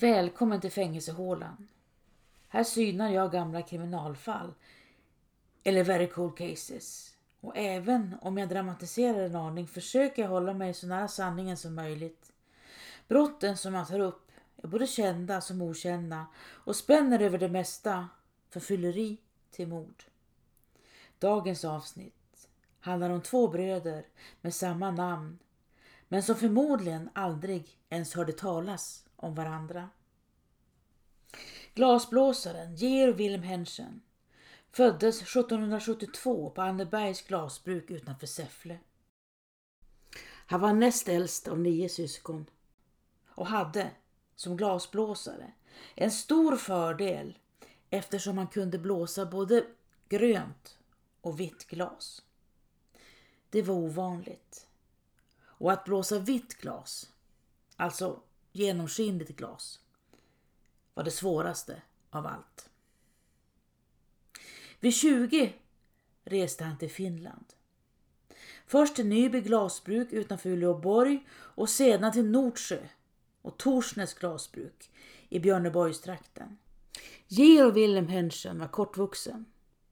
Välkommen till fängelsehålan. Här synar jag gamla kriminalfall eller very cool cases. Och även om jag dramatiserar en aning försöker jag hålla mig så nära sanningen som möjligt. Brotten som jag tar upp är både kända som okända och spänner över det mesta, från fylleri till mord. Dagens avsnitt handlar om två bröder med samma namn men som förmodligen aldrig ens hörde talas om varandra. Glasblåsaren Georg Wilhelm Henschen föddes 1772 på Annebergs glasbruk utanför Säffle. Han var näst äldst av nio syskon och hade som glasblåsare en stor fördel eftersom han kunde blåsa både grönt och vitt glas. Det var ovanligt. Och att blåsa vitt glas, alltså genomskinligt glas, var det svåraste av allt. Vid 20 reste han till Finland. Först till Nyby glasbruk utanför Uleåborg och sedan till Nordsjö och Torsnäs glasbruk i Björneborgstrakten. Georg Wilhelm Henschen var kortvuxen,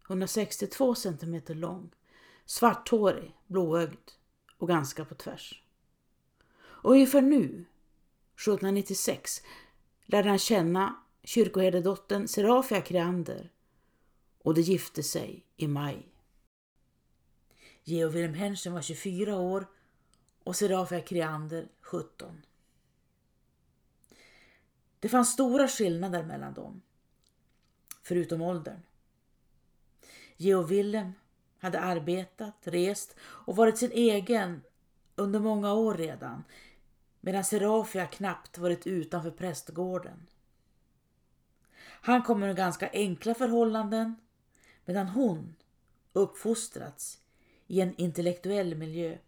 162 cm lång, svarthårig, blåögd och ganska på tvärs. Och ungefär nu, 1796, lärde han känna kyrkoherdedottern Serafia Kreander och de gifte sig i maj. Georg Wilhelm Henschen var 24 år och Serafia Kreander 17. Det fanns stora skillnader mellan dem, förutom åldern. Georg Wilhelm hade arbetat, rest och varit sin egen under många år redan medan Serafia knappt varit utanför prästgården. Han kommer ur ganska enkla förhållanden medan hon uppfostrats i en intellektuell miljö.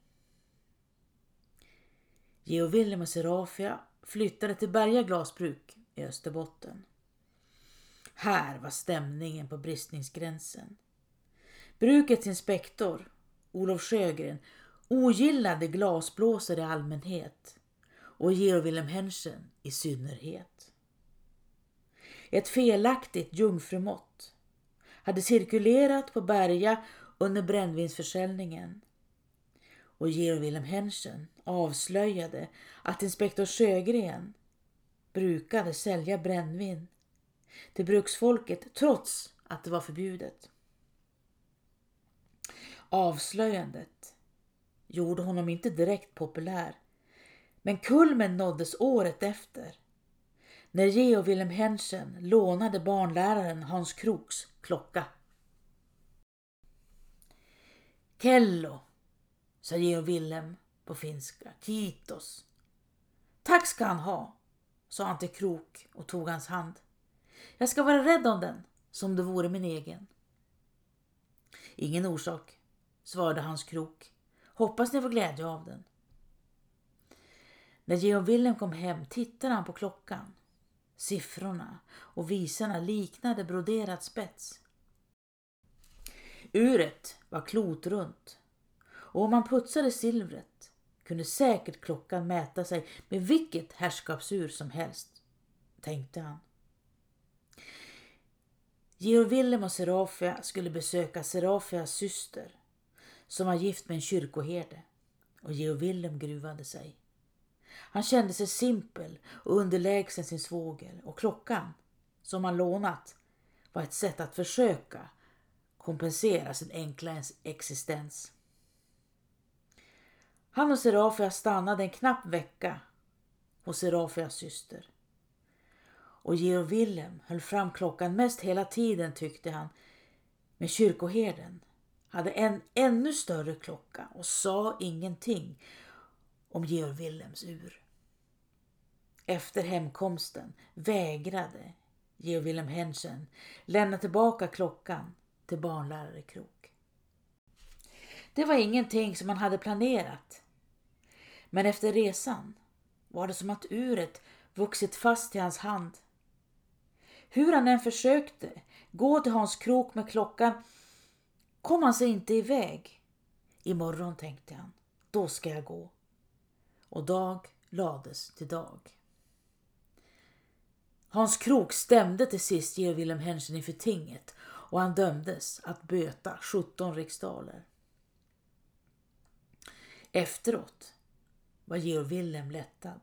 Geo Wilhelm och Serafia flyttade till Berga glasbruk i Österbotten. Här var stämningen på bristningsgränsen. Brukets inspektor, Olof Sjögren, ogillade glasblåsare i allmänhet och Georg Wilhelm Henschen i synnerhet. Ett felaktigt jungfrumått hade cirkulerat på Berga under brännvinsförsäljningen och Georg Wilhelm Henschen avslöjade att inspektor Sjögren brukade sälja brännvin till bruksfolket trots att det var förbjudet. Avslöjandet gjorde honom inte direkt populär men kulmen nåddes året efter när Georg Wilhelm Henschen lånade barnläraren Hans Kroks klocka. Kello, sa Georg Wilhelm på finska. Kitos. Tack ska han ha, sa han till Krok och tog hans hand. Jag ska vara rädd om den som det vore min egen. Ingen orsak, svarade Hans Krok. Hoppas ni får glädje av den. När Georg Wilhelm kom hem tittade han på klockan. Siffrorna och visarna liknade broderat spets. Uret var klotrunt och om man putsade silvret kunde säkert klockan mäta sig med vilket herrskapsur som helst, tänkte han. Georg Wilhelm och Serafia skulle besöka Serafias syster som var gift med en kyrkoherde och Georg Wilhelm gruvade sig. Han kände sig simpel och underlägsen sin svåger och klockan som han lånat var ett sätt att försöka kompensera sin enkla existens. Han och Serafia stannade en knapp vecka hos Serafias syster. Och Georg Wilhelm höll fram klockan mest hela tiden tyckte han. Men kyrkoherden hade en ännu större klocka och sa ingenting om Georg Wilhelms ur. Efter hemkomsten vägrade Georg Wilhelm Henschen lämna tillbaka klockan till barnlärare Krok. Det var ingenting som han hade planerat. Men efter resan var det som att uret vuxit fast i hans hand. Hur han än försökte gå till Hans Krok med klockan kom han sig inte iväg. Imorgon, tänkte han, då ska jag gå. Och dag lades till dag. Hans Krok stämde till sist Georg Wilhelm Henschen inför tinget och han dömdes att böta 17 riksdaler. Efteråt var Georg Wilhelm lättad.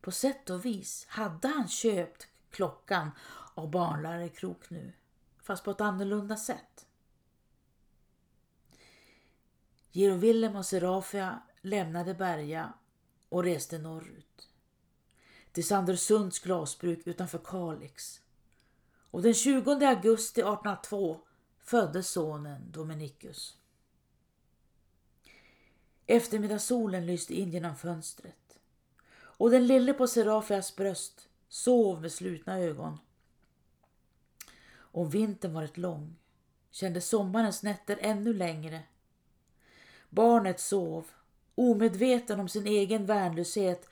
På sätt och vis hade han köpt klockan av barnlärare Krok nu, fast på ett annorlunda sätt. Georg Wilhelm och Serafia lämnade Berga och reste norrut till Sandersunds glasbruk utanför Kalix. Och den 20 augusti 1802 föddes sonen Dominicus. Eftermiddagssolen lyste in genom fönstret och den lille på Serafias bröst sov med slutna ögon. Om vintern varit lång kände sommarens nätter ännu längre. Barnet sov, omedveten om sin egen värnlöshet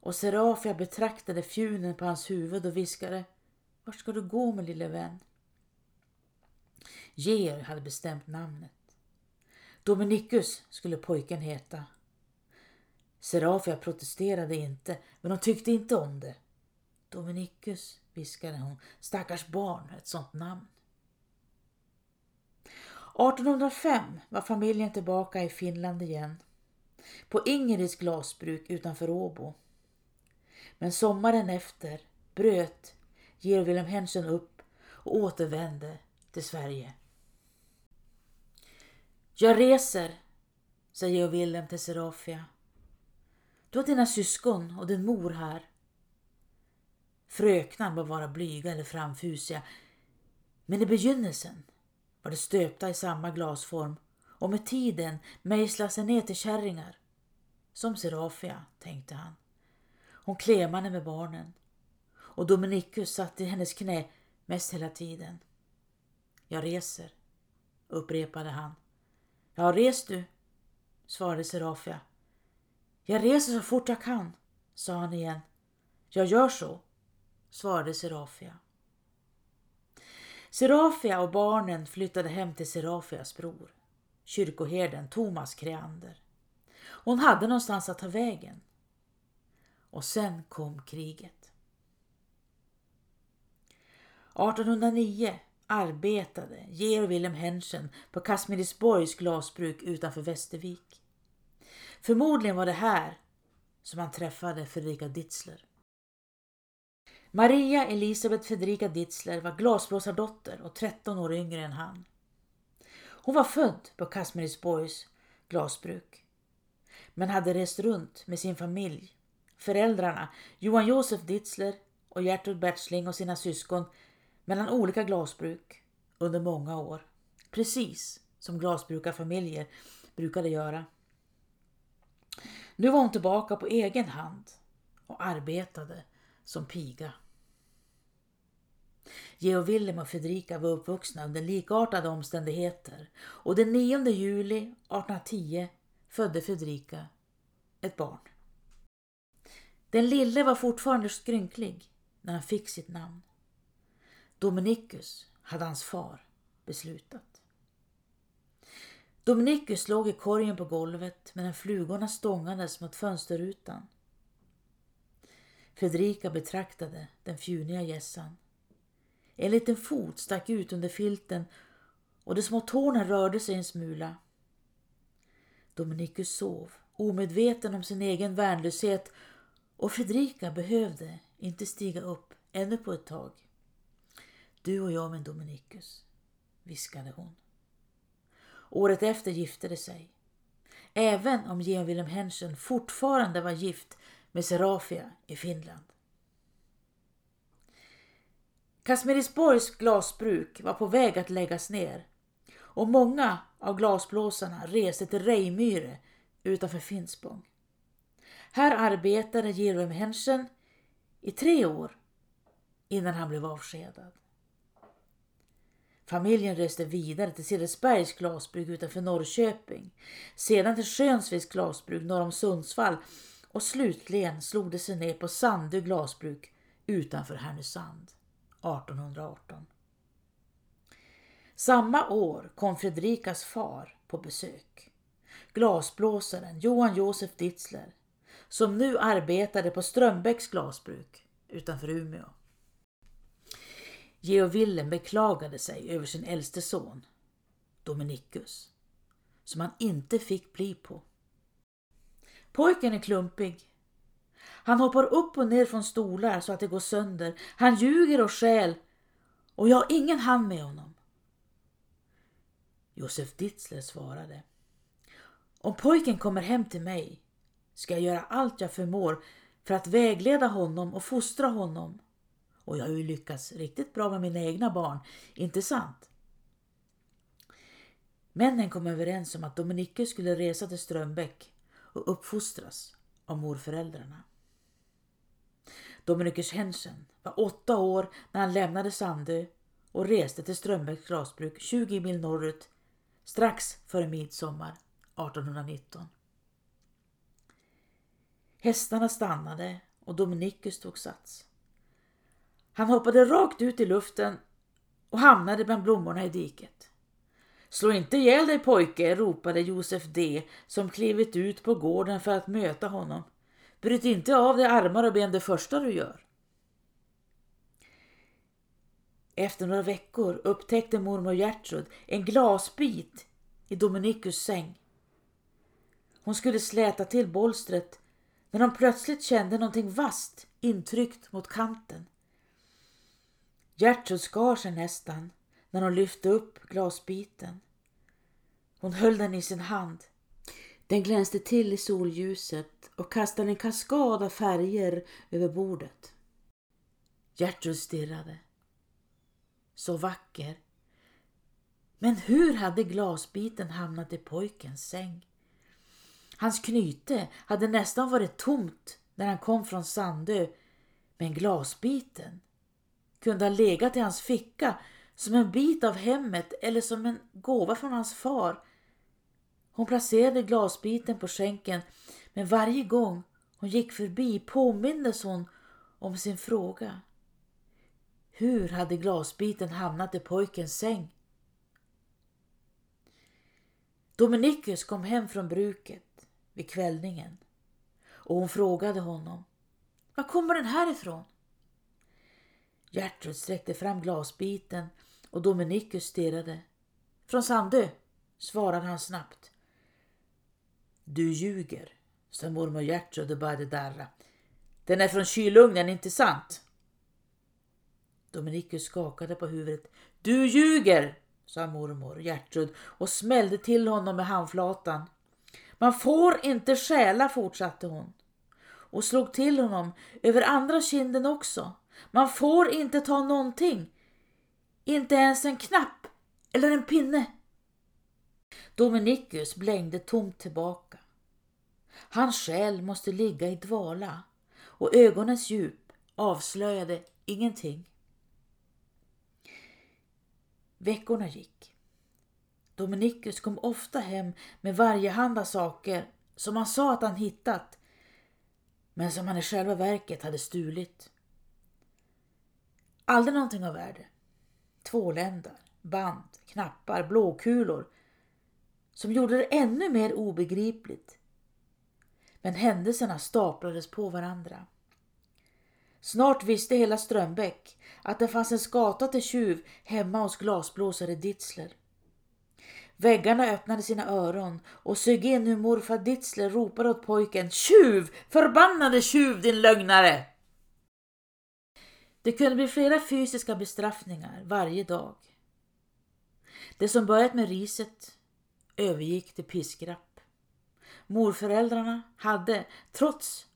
och Serafia betraktade fjunen på hans huvud och viskade Vart ska du gå min lille vän? Georg hade bestämt namnet. Dominicus skulle pojken heta. Serafia protesterade inte, men hon tyckte inte om det. Dominicus, viskade hon, stackars barn, ett sånt namn. 1805 var familjen tillbaka i Finland igen. På Ingerids glasbruk utanför Åbo. Men sommaren efter bröt Georg Wilhelm Henschen upp och återvände till Sverige. Jag reser, säger Georg Wilhelm till Serafia. Du har dina syskon och din mor här. Fröknar bör vara blyga eller framfusiga, men i begynnelsen var de stöpta i samma glasform och med tiden mejsla sig ner till kärringar. Som Serafia, tänkte han. Hon klemade med barnen och Dominicus satt i hennes knä mest hela tiden. Jag reser, upprepade han. Ja, res du, svarade Serafia. Jag reser så fort jag kan, sa han igen. Jag gör så, svarade Serafia. Serafia och barnen flyttade hem till Serafias bror, kyrkoherden Thomas Kreander. Hon hade någonstans att ta vägen. Och sen kom kriget. 1809 arbetade Georg Wilhelm Henschen på Kasmirisborgs glasbruk utanför Västervik. Förmodligen var det här som han träffade Fredrika Ditzler. Maria Elisabeth Fredrika Ditzler var glasblåsardotter och 13 år yngre än han. Hon var född på Kasmerisborgs glasbruk men hade rest runt med sin familj. Föräldrarna Johan Josef Ditzler och Gertrud Bertsling och sina syskon mellan olika glasbruk under många år. Precis som glasbrukarfamiljer brukade göra. Nu var hon tillbaka på egen hand och arbetade som piga. Georg Wilhelm och Fredrika var uppvuxna under likartade omständigheter och den 9 juli 1810 födde Fredrika ett barn. Den lille var fortfarande skrynklig när han fick sitt namn. Dominicus hade hans far beslutat. Dominicus låg i korgen på golvet medan flugorna stångades mot fönsterrutan. Fredrika betraktade den fjuniga gässan. En liten fot stack ut under filten och de små tårna rörde sig en smula. Dominicus sov, omedveten om sin egen värnlöshet och Fredrika behövde inte stiga upp ännu på ett tag. Du och jag min Dominicus, viskade hon. Året efter gifte de sig. Även om Georg Wilhelm Henschen fortfarande var gift med Serafia i Finland. Kasmerisborgs glasbruk var på väg att läggas ner och många av glasblåsarna reste till Rejmyre utanför Finspång. Här arbetade Georg Henschen i tre år innan han blev avskedad. Familjen reste vidare till Cedersbergs glasbruk utanför Norrköping, sedan till Skönsviks glasbruk norr om Sundsvall och slutligen slog de sig ner på Sandö glasbruk utanför Härnösand 1818. Samma år kom Fredrikas far på besök. Glasblåsaren Johan Josef Ditzler som nu arbetade på Strömbäcks glasbruk utanför Umeå. Georg Willem beklagade sig över sin äldste son, Dominicus, som han inte fick bli på. Pojken är klumpig. Han hoppar upp och ner från stolar så att det går sönder. Han ljuger och skäl och jag har ingen hand med honom. Josef Ditzler svarade. Om pojken kommer hem till mig ska jag göra allt jag förmår för att vägleda honom och fostra honom. Och jag har ju lyckats riktigt bra med mina egna barn, inte sant? Männen kom överens om att Dominique skulle resa till Strömbäck och uppfostras av morföräldrarna. Dominikus Hensen var åtta år när han lämnade Sandö och reste till Strömbäcks glasbruk 20 mil norrut strax före midsommar 1819. Hästarna stannade och Dominikus tog sats. Han hoppade rakt ut i luften och hamnade bland blommorna i diket. Slå inte ihjäl dig pojke, ropade Josef D som klivit ut på gården för att möta honom. Bryt inte av dig armar och ben det första du gör. Efter några veckor upptäckte mormor Gertrud en glasbit i Dominikus säng. Hon skulle släta till bolstret när hon plötsligt kände någonting vasst intryckt mot kanten. Gertrud skar sig nästan när hon lyfte upp glasbiten. Hon höll den i sin hand. Den glänste till i solljuset och kastade en kaskad av färger över bordet. Gertrud stirrade. Så vacker. Men hur hade glasbiten hamnat i pojkens säng? Hans knyte hade nästan varit tomt när han kom från Sandö, men glasbiten kunde ha legat i hans ficka som en bit av hemmet eller som en gåva från hans far. Hon placerade glasbiten på skänken men varje gång hon gick förbi påmindes hon om sin fråga. Hur hade glasbiten hamnat i pojkens säng? Dominikus kom hem från bruket vid kvällningen och hon frågade honom. Var kommer den här ifrån? Gertrud sträckte fram glasbiten och Dominikus stirrade. Från Sandö, svarade han snabbt. Du ljuger, sa mormor Gertrud och började darra. Den är från kylugnen, inte sant? Dominikus skakade på huvudet. Du ljuger, sa mormor Gertrud och smällde till honom med handflatan. Man får inte stjäla, fortsatte hon och slog till honom över andra kinden också. Man får inte ta någonting, inte ens en knapp eller en pinne. Dominikus blängde tomt tillbaka. Hans själ måste ligga i dvala och ögonens djup avslöjade ingenting. Veckorna gick. Dominikus kom ofta hem med varjehanda saker som han sa att han hittat men som han i själva verket hade stulit. Aldrig någonting av värde. Tvåländar, band, knappar, blåkulor som gjorde det ännu mer obegripligt. Men händelserna staplades på varandra. Snart visste hela Strömbäck att det fanns en skata till tjuv hemma hos glasblåsare Ditzler. Väggarna öppnade sina öron och sög in hur morfar Ditzler ropade åt pojken Tjuv! Förbannade tjuv din lögnare! Det kunde bli flera fysiska bestraffningar varje dag. Det som börjat med riset övergick till piskrapp. Morföräldrarna hade, trots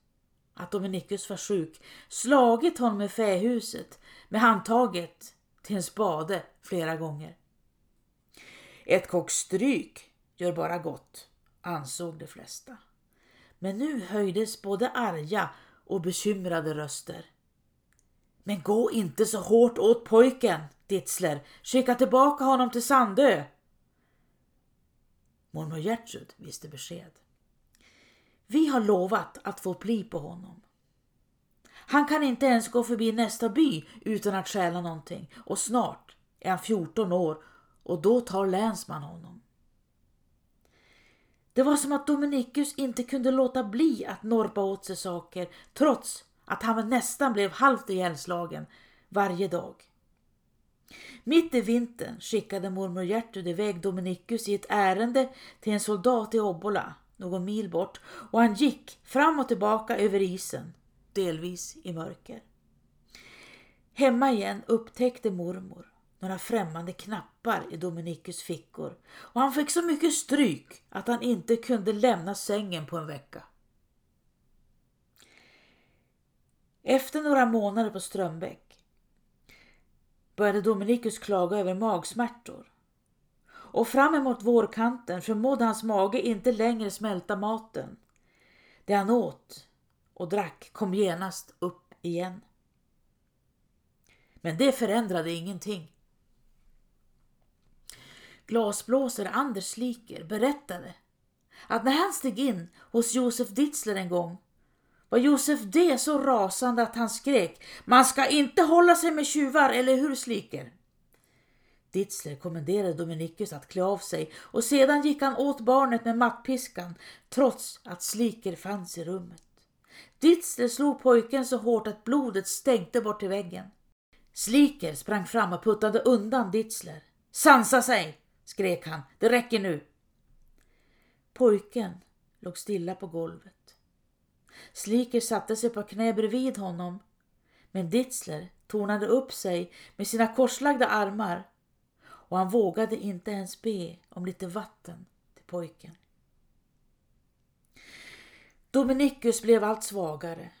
att Dominikus var sjuk, slagit honom i fähuset med handtaget till en spade flera gånger. Ett kock stryk gör bara gott, ansåg de flesta. Men nu höjdes både arga och bekymrade röster. Men gå inte så hårt åt pojken, Ditzler. Skicka tillbaka honom till Sandö. Mormor Gertrud visste besked. Vi har lovat att få pli på honom. Han kan inte ens gå förbi nästa by utan att stjäla någonting och snart är han 14 år och då tar länsman honom. Det var som att Dominikus inte kunde låta bli att norpa åt sig saker trots att han nästan blev halvt ihjälslagen varje dag. Mitt i vintern skickade mormor Gertrud iväg Dominicus i ett ärende till en soldat i Obbola, någon mil bort, och han gick fram och tillbaka över isen, delvis i mörker. Hemma igen upptäckte mormor några främmande knappar i Dominicus fickor och han fick så mycket stryk att han inte kunde lämna sängen på en vecka. Efter några månader på Strömbäck började Dominikus klaga över magsmärtor. Och fram emot vårkanten förmådde hans mage inte längre smälta maten. Det han åt och drack kom genast upp igen. Men det förändrade ingenting. Glasblåsare Anders Sliker berättade att när han steg in hos Josef Ditzler en gång var Josef D så rasande att han skrek Man ska inte hålla sig med tjuvar, eller hur Sliker? Ditzler kommenderade Dominicus att klä av sig och sedan gick han åt barnet med mattpiskan trots att Sliker fanns i rummet. Ditzler slog pojken så hårt att blodet stänkte bort till väggen. Sliker sprang fram och puttade undan Ditzler. Sansa sig! skrek han. Det räcker nu! Pojken låg stilla på golvet. Sliker satte sig på knä bredvid honom, men Ditzler tornade upp sig med sina korslagda armar och han vågade inte ens be om lite vatten till pojken. Dominicus blev allt svagare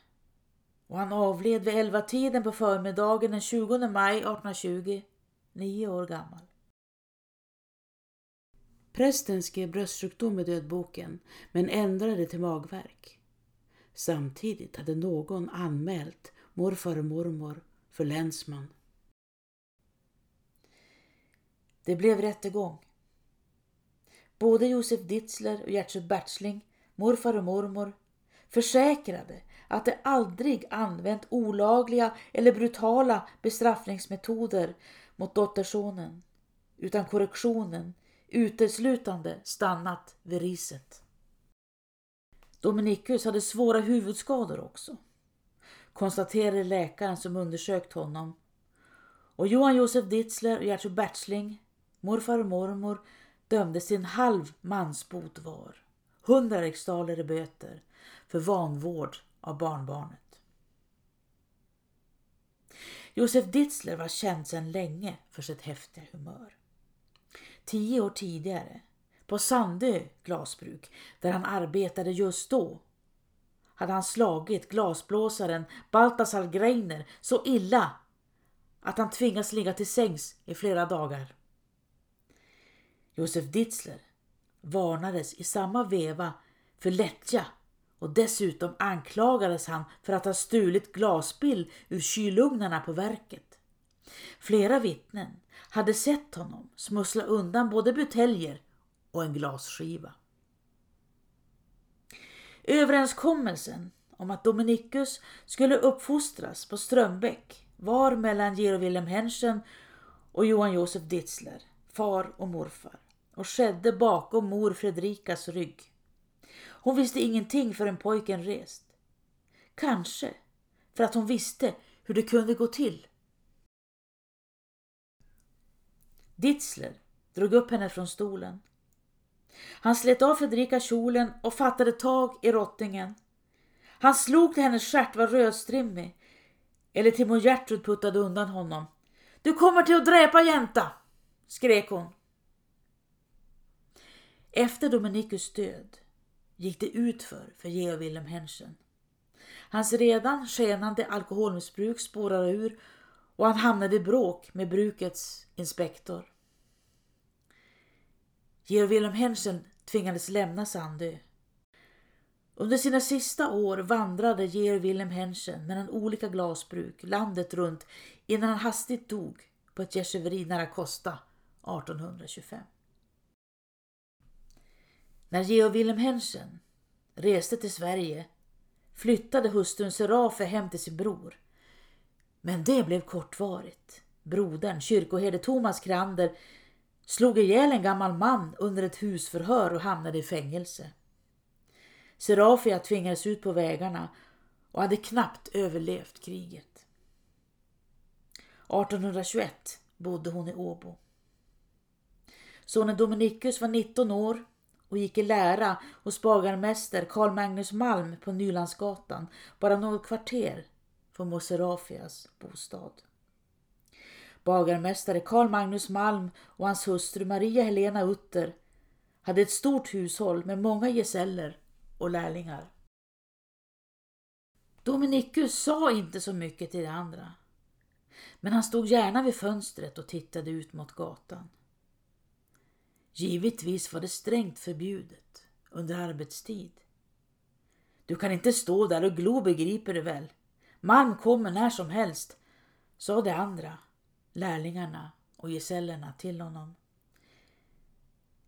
och han avled vid elva tiden på förmiddagen den 20 maj 1820, nio år gammal. Prästen skrev bröstsjukdom i dödboken men ändrade till magverk. Samtidigt hade någon anmält morfar och mormor för länsman. Det blev rättegång. Både Josef Ditzler och Gertrud Bertsling, morfar och mormor, försäkrade att de aldrig använt olagliga eller brutala bestraffningsmetoder mot dottersonen, utan korrektionen uteslutande stannat vid riset. Dominicus hade svåra huvudskador också, konstaterade läkaren som undersökt honom. Och Johan Josef Ditzler och Gertrud Bertsling, morfar och mormor, dömdes till en halv mansbot var, hundra riksdaler i böter, för vanvård av barnbarnet. Josef Ditzler var känd sedan länge för sitt häftiga humör. Tio år tidigare, på Sandö glasbruk, där han arbetade just då, hade han slagit glasblåsaren Baltasar Greiner så illa att han tvingats ligga till sängs i flera dagar. Josef Ditzler varnades i samma veva för lättja och dessutom anklagades han för att ha stulit glasspill ur kylugnarna på verket. Flera vittnen hade sett honom smussla undan både buteljer och en glasskiva. Överenskommelsen om att Dominicus skulle uppfostras på Strömbäck var mellan Georg Wilhelm Henschen och Johan Josef Ditzler, far och morfar, och skedde bakom mor Fredrikas rygg. Hon visste ingenting förrän pojken rest. Kanske för att hon visste hur det kunde gå till. Ditzler drog upp henne från stolen. Han slet av Fredrika kjolen och fattade tag i rottingen. Han slog till hennes stjärt var rödstrimmig. Eller till mor Gertrud puttade undan honom. Du kommer till att dräpa jänta! skrek hon. Efter Dominikus död gick det utför för Georg Wilhelm Henschen. Hans redan skenande alkoholmissbruk spårade ur och han hamnade i bråk med brukets inspektor. Georg Wilhelm Henschen tvingades lämna Sandö. Under sina sista år vandrade Georg Wilhelm Henschen mellan olika glasbruk landet runt innan han hastigt dog på ett gästgiveri nära Kosta 1825. När Georg Wilhelm Henschen reste till Sverige flyttade hustrun Serafe hem till sin bror. Men det blev kortvarigt. Brodern, kyrkoherde Thomas Krander, slog ihjäl en gammal man under ett husförhör och hamnade i fängelse. Serafia tvingades ut på vägarna och hade knappt överlevt kriget. 1821 bodde hon i Åbo. Sonen Dominikus var 19 år och gick i lära hos bagarmäster Carl Magnus Malm på Nylandsgatan, bara något kvarter från Moserafias bostad. Bagarmästare Carl Magnus Malm och hans hustru Maria Helena Utter hade ett stort hushåll med många gesäller och lärlingar. Dominikus sa inte så mycket till de andra. Men han stod gärna vid fönstret och tittade ut mot gatan. Givetvis var det strängt förbjudet under arbetstid. Du kan inte stå där och glo begriper du väl. Malm kommer när som helst, sa de andra, lärlingarna och gesällerna till honom.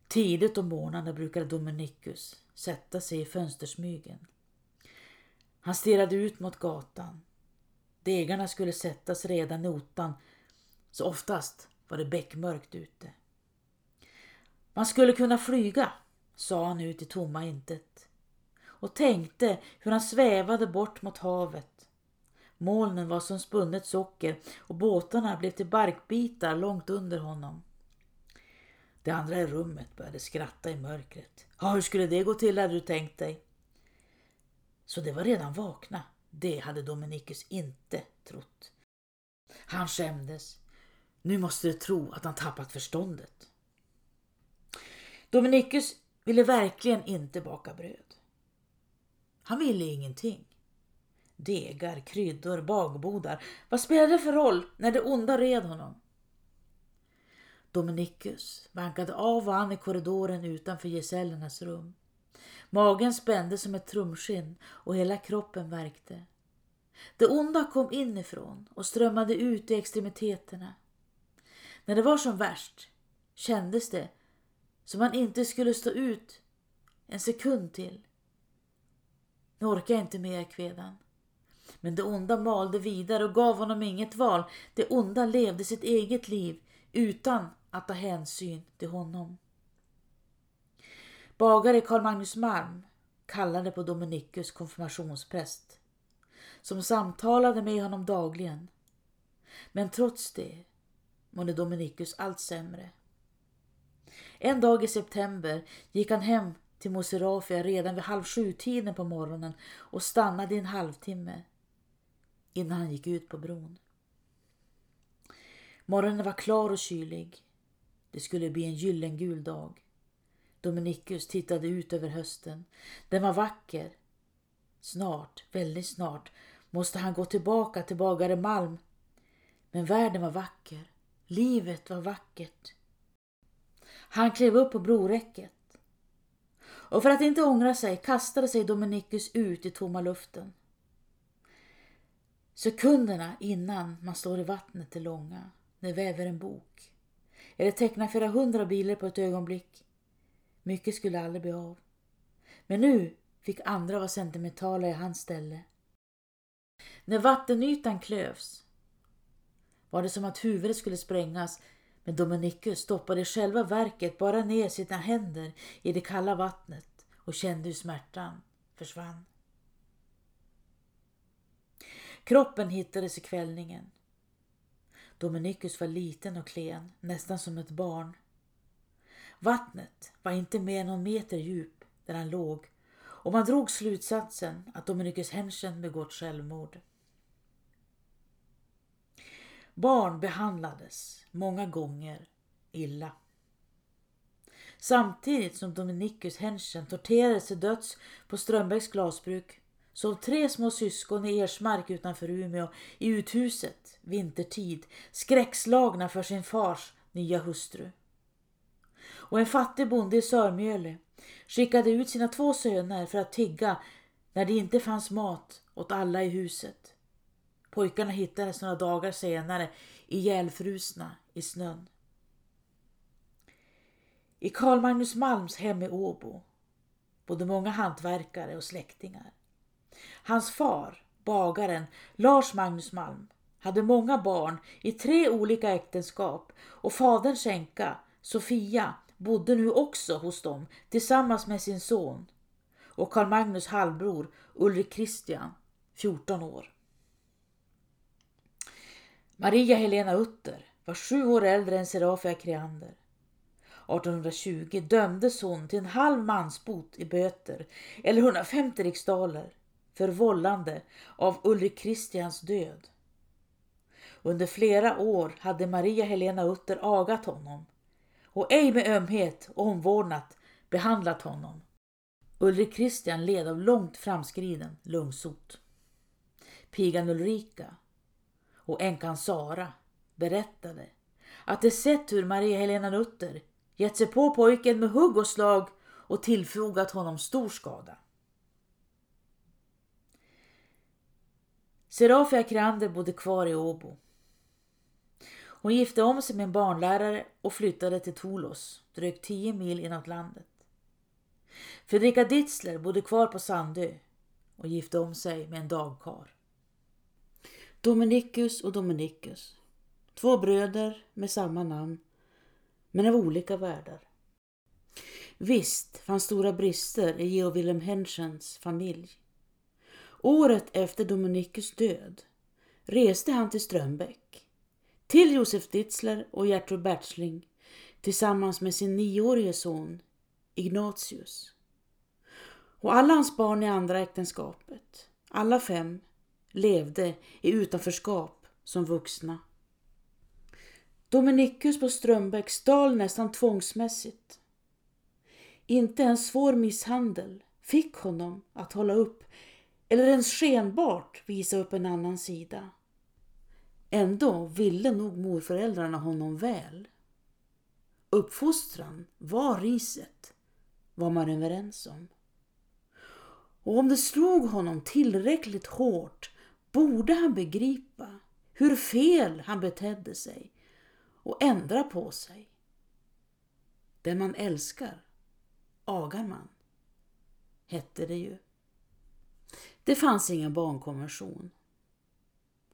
Tidigt om morgnarna brukade Dominikus sätta sig i fönstersmygen. Han stirrade ut mot gatan. Degarna skulle sättas redan i otan så oftast var det beckmörkt ute. Man skulle kunna flyga, sa han ut i tomma intet och tänkte hur han svävade bort mot havet. Molnen var som spunnet socker och båtarna blev till barkbitar långt under honom. De andra i rummet började skratta i mörkret. Ja, hur skulle det gå till hade du tänkt dig? Så det var redan vakna. Det hade Dominikus inte trott. Han skämdes. Nu måste de tro att han tappat förståndet. Dominikus ville verkligen inte baka bröd. Han ville ingenting. Degar, kryddor, bagbodar. Vad spelade det för roll när det onda red honom? Dominikus bankade av och an i korridoren utanför gesällernas rum. Magen spände som ett trumskinn och hela kroppen värkte. Det onda kom inifrån och strömmade ut i extremiteterna. När det var som värst kändes det som han inte skulle stå ut en sekund till. Nu orkar jag inte mer, kvedan. Men det onda malde vidare och gav honom inget val. Det onda levde sitt eget liv utan att ta hänsyn till honom. Bagare Carl Magnus Malm kallade på Dominikus konfirmationspräst som samtalade med honom dagligen. Men trots det mådde Dominikus allt sämre. En dag i september gick han hem till Moserafia redan vid halv sju-tiden på morgonen och stannade i en halvtimme innan han gick ut på bron. Morgonen var klar och kylig. Det skulle bli en gyllengul dag. Dominikus tittade ut över hösten. Den var vacker. Snart, väldigt snart, måste han gå tillbaka till bagare Malm. Men världen var vacker. Livet var vackert. Han klev upp på broräcket. Och för att inte ångra sig kastade sig Dominikus ut i tomma luften. Sekunderna innan man står i vattnet är långa, när väver en bok. Eller tecknar flera hundra bilar på ett ögonblick. Mycket skulle aldrig bli av. Men nu fick andra vara sentimentala i hans ställe. När vattenytan klövs var det som att huvudet skulle sprängas men Dominicus stoppade i själva verket bara ner sina händer i det kalla vattnet och kände hur smärtan försvann. Kroppen hittades i kvällningen. Dominikus var liten och klen, nästan som ett barn. Vattnet var inte mer än någon meter djup där han låg och man drog slutsatsen att Dominikus Henschen begått självmord. Barn behandlades många gånger illa. Samtidigt som Dominikus Henschen torterades till döds på Strömbergs glasbruk sov tre små syskon i Ersmark utanför Umeå i uthuset vintertid skräckslagna för sin fars nya hustru. Och en fattig bonde i Sörmjöle skickade ut sina två söner för att tigga när det inte fanns mat åt alla i huset. Pojkarna hittades några dagar senare ihjälfrusna i snön. I Carl Magnus Malms hem i Åbo bodde många hantverkare och släktingar. Hans far, bagaren Lars Magnus Malm, hade många barn i tre olika äktenskap och faderns änka, Sofia, bodde nu också hos dem tillsammans med sin son och Carl Magnus halvbror Ulrik Christian 14 år. Maria Helena Utter var sju år äldre än Serafia Creander. 1820 dömdes hon till en halv mansbot i böter eller 150 riksdaler för vållande av Ulrik Kristians död. Under flera år hade Maria Helena Utter agat honom och ej med ömhet och omvårdnad behandlat honom. Ulrik Kristian led av långt framskriden lungsot. Pigan Ulrika och änkan Sara berättade att de sett hur Maria Helena Nutter gett sig på pojken med hugg och slag och tillfogat honom stor skada. Serafia Krander bodde kvar i Åbo. Hon gifte om sig med en barnlärare och flyttade till Tolos, drygt 10 mil inåt landet. Fredrika Ditzler bodde kvar på Sandö och gifte om sig med en dagkar. Dominicus och Dominicus. Två bröder med samma namn, men av olika världar. Visst fanns stora brister i Georg Wilhelm Henschens familj. Året efter Dominicus död reste han till Strömbäck, till Josef Ditzler och Gertrud Bertsling tillsammans med sin nioårige son Ignatius. Och alla hans barn i andra äktenskapet, alla fem, levde i utanförskap som vuxna. Dominicus på Strömbäck stal nästan tvångsmässigt. Inte en svår misshandel fick honom att hålla upp eller ens skenbart visa upp en annan sida. Ändå ville nog morföräldrarna honom väl. Uppfostran var riset, var man överens om. Och om det slog honom tillräckligt hårt borde han begripa hur fel han betedde sig och ändra på sig. Den man älskar agar man, hette det ju. Det fanns ingen barnkonvention.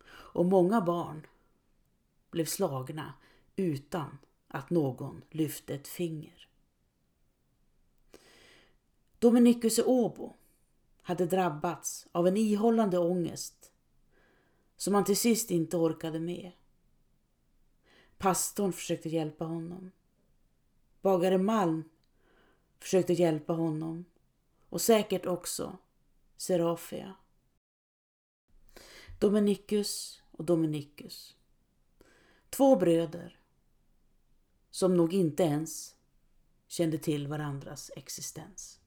Och många barn blev slagna utan att någon lyfte ett finger. Dominicus i Åbo hade drabbats av en ihållande ångest som han till sist inte orkade med. Pastorn försökte hjälpa honom. Bagare Malm försökte hjälpa honom och säkert också Serafia. Dominicus och Dominicus. Två bröder som nog inte ens kände till varandras existens.